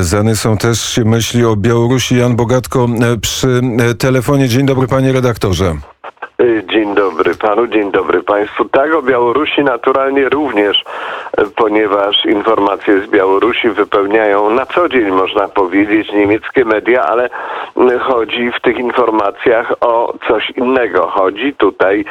Zany są też myśli o Białorusi. Jan Bogatko przy telefonie. Dzień dobry panie redaktorze. Panu, dzień dobry państwu. Tak, o Białorusi naturalnie również, ponieważ informacje z Białorusi wypełniają na co dzień, można powiedzieć, niemieckie media, ale chodzi w tych informacjach o coś innego. Chodzi tutaj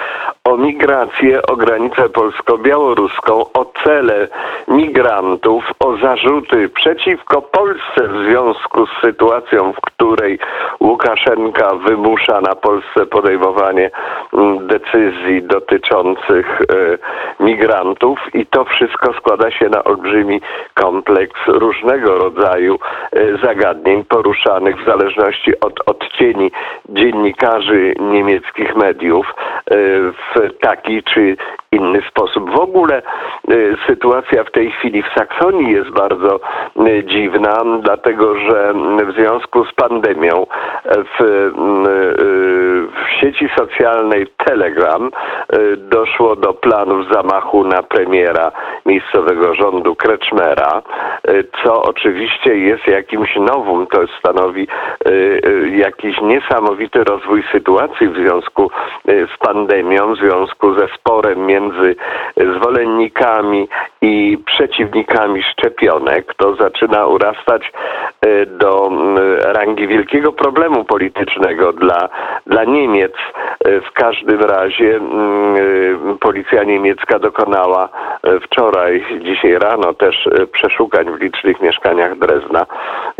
o migrację, o granicę polsko-białoruską, o cele migrantów, o zarzuty przeciwko Polsce w związku z sytuacją, w której Łukaszenka wymusza na Polsce podejmowanie mm, decyzji dotyczących e, migrantów i to wszystko składa się na olbrzymi kompleks różnego rodzaju e, zagadnień poruszanych w zależności od odcieni dziennikarzy niemieckich mediów e, w taki czy inny sposób. W ogóle sytuacja w tej chwili w Saksonii jest bardzo dziwna, dlatego że w związku z pandemią w, w sieci socjalnej Telegram doszło do planów zamachu na premiera miejscowego rządu Kreczmera, co oczywiście jest jakimś nowum, to stanowi jakiś niesamowity rozwój sytuacji w związku z pandemią, w związku ze sporem między zwolennikami i przeciwnikami szczepionek. To zaczyna urastać do rangi wielkiego problemu politycznego dla, dla Niemiec. W każdym razie policja niemiecka dokonała wczoraj, dzisiaj rano też przeszukań w licznych mieszkaniach Drezna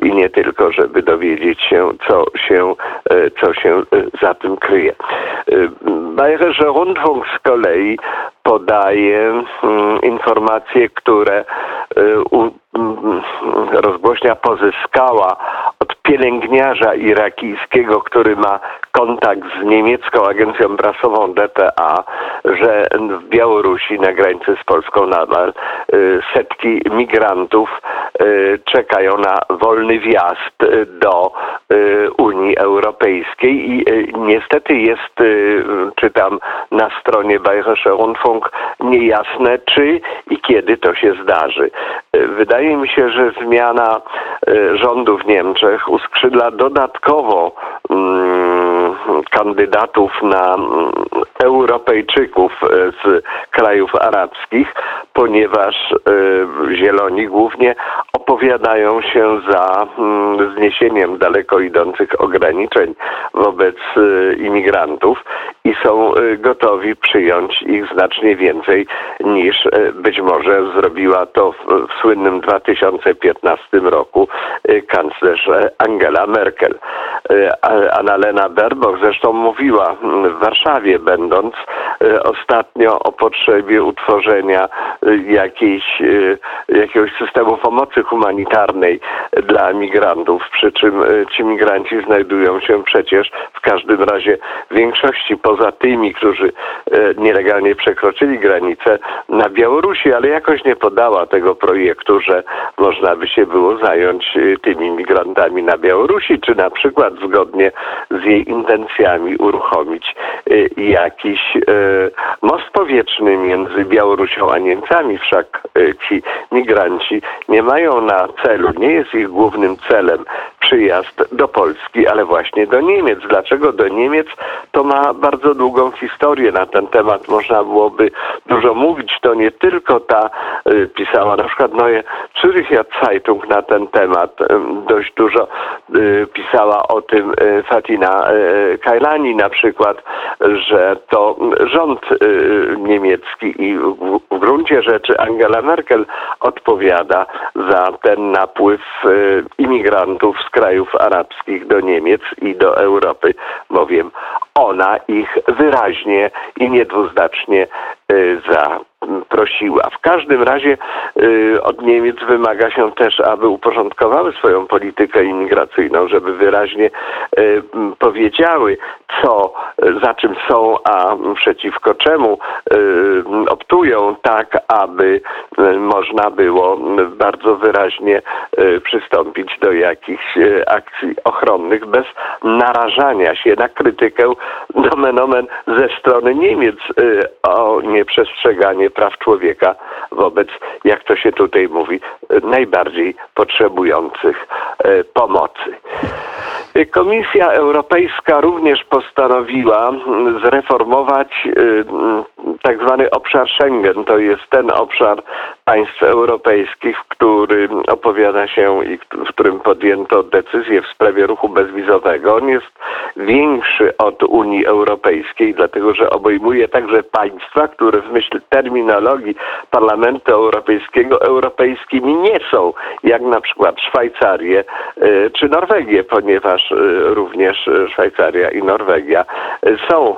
i nie tylko, żeby dowiedzieć się, co się, co się za tym kryje. Bayerische Rundfunk z kolei podaje informacje, które rozgłośnia pozyskała pielęgniarza irakijskiego, który ma kontakt z niemiecką agencją prasową DPA, że w Białorusi na granicy z Polską nadal y, setki migrantów y, czekają na wolny wjazd y, do Unii Europejskiej i niestety jest, czytam na stronie Bayerische Rundfunk, niejasne czy i kiedy to się zdarzy. Wydaje mi się, że zmiana rządu w Niemczech uskrzydla dodatkowo mm, kandydatów na mm, Europejczyków e, z krajów arabskich, ponieważ e, Zieloni głównie opowiadają się za mm, zniesieniem daleko idących ograniczeń wobec e, imigrantów i są gotowi przyjąć ich znacznie więcej niż być może zrobiła to w, w słynnym 2015 roku kanclerz Angela Merkel. Annalena Baerbock zresztą mówiła w Warszawie, będąc e, ostatnio o potrzebie utworzenia e, jakiejś, jakiegoś systemu pomocy humanitarnej dla migrantów, przy czym ci migranci znajdują się przecież w każdym razie w większości poza tymi, którzy nielegalnie przekroczyli granicę na Białorusi, ale jakoś nie podała tego projektu, że można by się było zająć tymi migrantami na Białorusi, czy na przykład zgodnie z jej intencjami uruchomić y, jakiś y, most powietrzny między Białorusią a Niemcami, wszak y, ci migranci nie mają na celu, nie jest ich głównym celem przyjazd do Polski, ale właśnie do Niemiec. Dlaczego do Niemiec? To ma bardzo długą historię na ten temat. Można byłoby dużo mówić. To nie tylko ta pisała na przykład Neue Züricher Zeitung na ten temat. Dość dużo pisała o tym Fatina Kajlani na przykład, że to rząd y, niemiecki i w gruncie rzeczy Angela Merkel odpowiada za ten napływ y, imigrantów z krajów arabskich do Niemiec i do Europy, bowiem ona ich wyraźnie i niedwuznacznie y, za prosiła. W każdym razie y, od Niemiec wymaga się też, aby uporządkowały swoją politykę imigracyjną, żeby wyraźnie y, powiedziały, co, za czym są, a przeciwko czemu optują, tak aby można było bardzo wyraźnie przystąpić do jakichś y, akcji ochronnych bez narażania się na krytykę nomen omen ze strony Niemiec o nieprzestrzeganie praw człowieka wobec, jak to się tutaj mówi, najbardziej potrzebujących pomocy. Komisja Europejska również postanowiła mm, zreformować y, mm, tak zwany obszar Schengen. To jest ten obszar państw europejskich, w którym opowiada się i w którym podjęto decyzję w sprawie ruchu bezwizowego. On jest większy od Unii Europejskiej, dlatego że obejmuje także państwa, które w myśl terminologii Parlamentu Europejskiego europejskimi nie są, jak na przykład Szwajcarię y, czy Norwegię, ponieważ y, również Szwajcaria i Norwegia są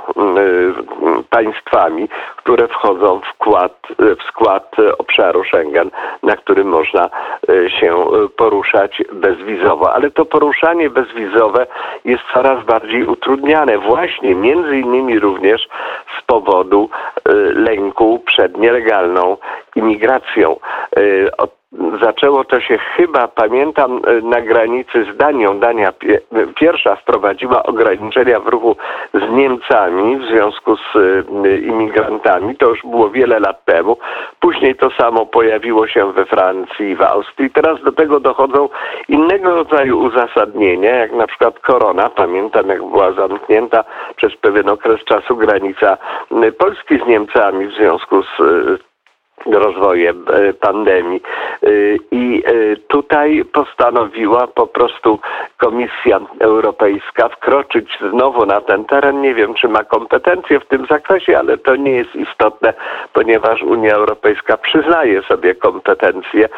państwami, które wchodzą w skład, w skład obszaru Schengen, na którym można e, się e, poruszać bezwizowo. Ale to poruszanie bezwizowe jest coraz bardziej utrudniane właśnie między innymi również z powodu e, lęku przed nielegalną imigracją. Od zaczęło to się chyba, pamiętam, e, na granicy z Danią. Dania pierwsza wprowadziła ograniczenia w ruchu z Niemcami w związku z e, imigrantami. To już było wiele lat temu. Później to samo pojawiło się we Francji i w Austrii. Teraz do tego dochodzą innego rodzaju uzasadnienia, jak na przykład korona. Pamiętam, jak była zamknięta przez pewien okres czasu granica Polski z Niemcami w związku z rozwojem e, pandemii. E, I e, tutaj postanowiła po prostu Komisja Europejska wkroczyć znowu na ten teren. Nie wiem, czy ma kompetencje w tym zakresie, ale to nie jest istotne, ponieważ Unia Europejska przyznaje sobie kompetencje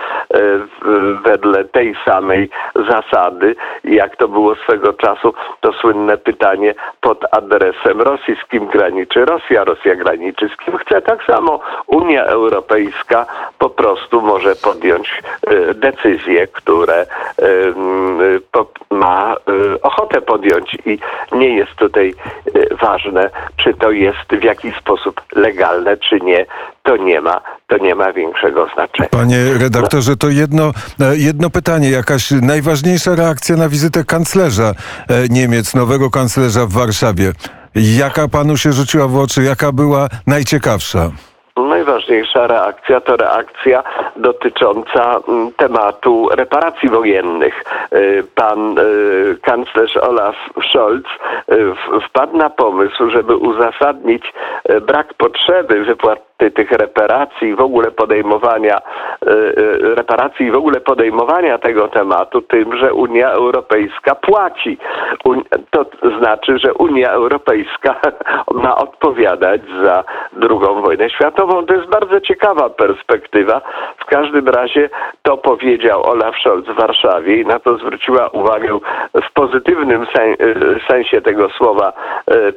wedle tej samej zasady, jak to było swego czasu to słynne pytanie pod adresem Rosji, z kim graniczy Rosja, Rosja graniczy z kim chce. Tak samo Unia Europejska po prostu może podjąć e, decyzje, które e, ma e, ochotę podjąć i nie jest tutaj ważne, czy to jest w jakiś sposób legalne, czy nie. To nie ma, to nie ma większego znaczenia. Panie redaktorze, to jedno, jedno pytanie. Jakaś najważniejsza reakcja na wizytę kanclerza Niemiec, nowego kanclerza w Warszawie. Jaka panu się rzuciła w oczy? Jaka była najciekawsza? najważniejsza reakcja to reakcja dotycząca mm, tematu reparacji wojennych. Y, pan kanclerz Olaf Scholz wpadł na pomysł, żeby uzasadnić brak potrzeby wypłaty tych reparacji, w ogóle podejmowania reparacji, w ogóle podejmowania tego tematu tym, że Unia Europejska płaci. To znaczy, że Unia Europejska ma odpowiadać za drugą wojnę światową. To jest bardzo ciekawa perspektywa. W każdym razie to powiedział Olaf Scholz w Warszawie i na to zwróciła uwagę w pozytywnym sensie tego słowa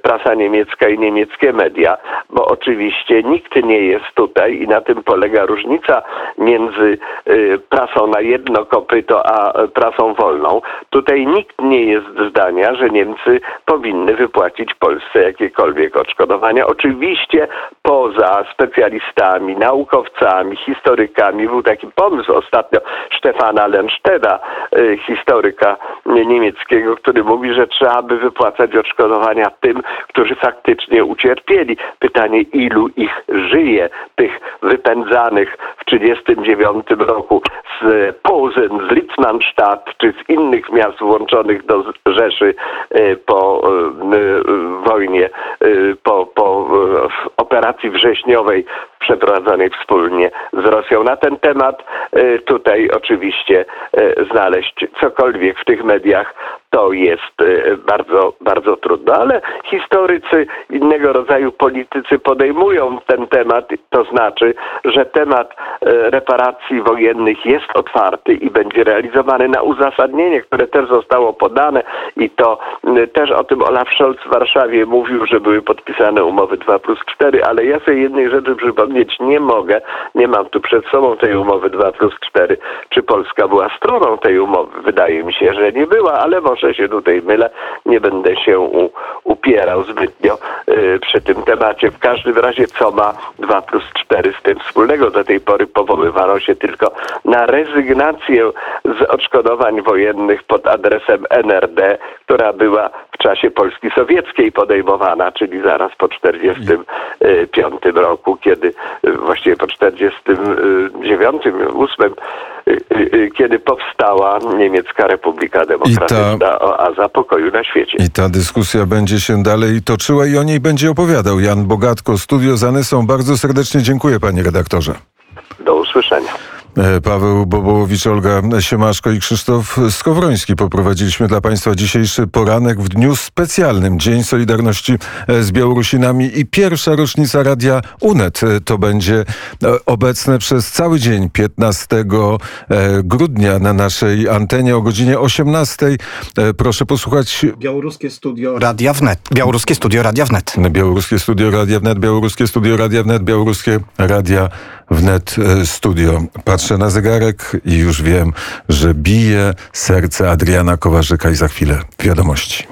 prasa niemiecka i niemieckie media, bo oczywiście nikt nie jest tutaj i na tym polega różnica między e, prasą na jedno kopyto a prasą wolną. Tutaj nikt nie jest zdania, że Niemcy powinny wypłacić Polsce jakiekolwiek odszkodowania. Oczywiście poza specjalistami, naukowcami, historykami. Był taki pomysł ostatnio Stefana Lensteda, y, historyka niemieckiego, który mówi, że trzeba by wypłacać odszkodowania tym, którzy faktycznie ucierpieli. Pytanie, ilu ich żyje, tych wypędzanych w 1939 roku z Posen, z Litzmannstadt czy z innych miast włączonych do Rzeszy y, po y, wojnie, po, po operacji wrześniowej przeprowadzonej wspólnie z Rosją. Na ten temat y, tutaj oczywiście y, znaleźć cokolwiek w tych mediach to jest y, bardzo, bardzo trudno, ale historycy, innego rodzaju politycy podejmują ten temat, to znaczy, że temat reparacji wojennych jest otwarty i będzie realizowany na uzasadnienie, które też zostało podane. I to też o tym Olaf Scholz w Warszawie mówił, że były podpisane umowy 2 plus 4, ale ja sobie jednej rzeczy przypomnieć nie mogę, nie mam tu przed sobą tej umowy 2 plus 4, czy Polska była stroną tej umowy. Wydaje mi się, że nie była, ale może się tutaj mylę, nie będę się u, upierał zbytnio y, przy tym temacie. W każdym razie co ma 2 plus 4 z tym wspólnego? Do tej pory powoływano się tylko na rezygnację z odszkodowań wojennych pod adresem NRD, która była czasie Polski Sowieckiej podejmowana, czyli zaraz po 1945 roku, kiedy y, właściwie po 1949, 8, kiedy powstała Niemiecka Republika Demokratyczna, oaza pokoju na świecie. I ta dyskusja będzie się dalej toczyła i o niej będzie opowiadał Jan Bogatko. Studio Zanysą. Bardzo serdecznie dziękuję panie redaktorze. Do usłyszenia. E, Paweł Bobołowicz, Olga Siemaszko i Krzysztof Skowroński. Poprowadziliśmy dla Państwa dzisiejszy poranek w dniu specjalnym, Dzień Solidarności e, z Białorusinami i pierwsza rocznica Radia UNET. E, To będzie obecne przez cały dzień 15 e, grudnia na naszej antenie o godzinie 18. E, Proszę posłuchać Białoruskie studio Radia Wnet. Białoruskie studio Radia Wnet. Białoruskie Studio Radia Wnet, Białoruskie Studio Radia Wnet, Białoruskie Radia Wnet e, Studio. Patrzę na zegarek i już wiem, że bije serce Adriana Kowarzyka i za chwilę wiadomości.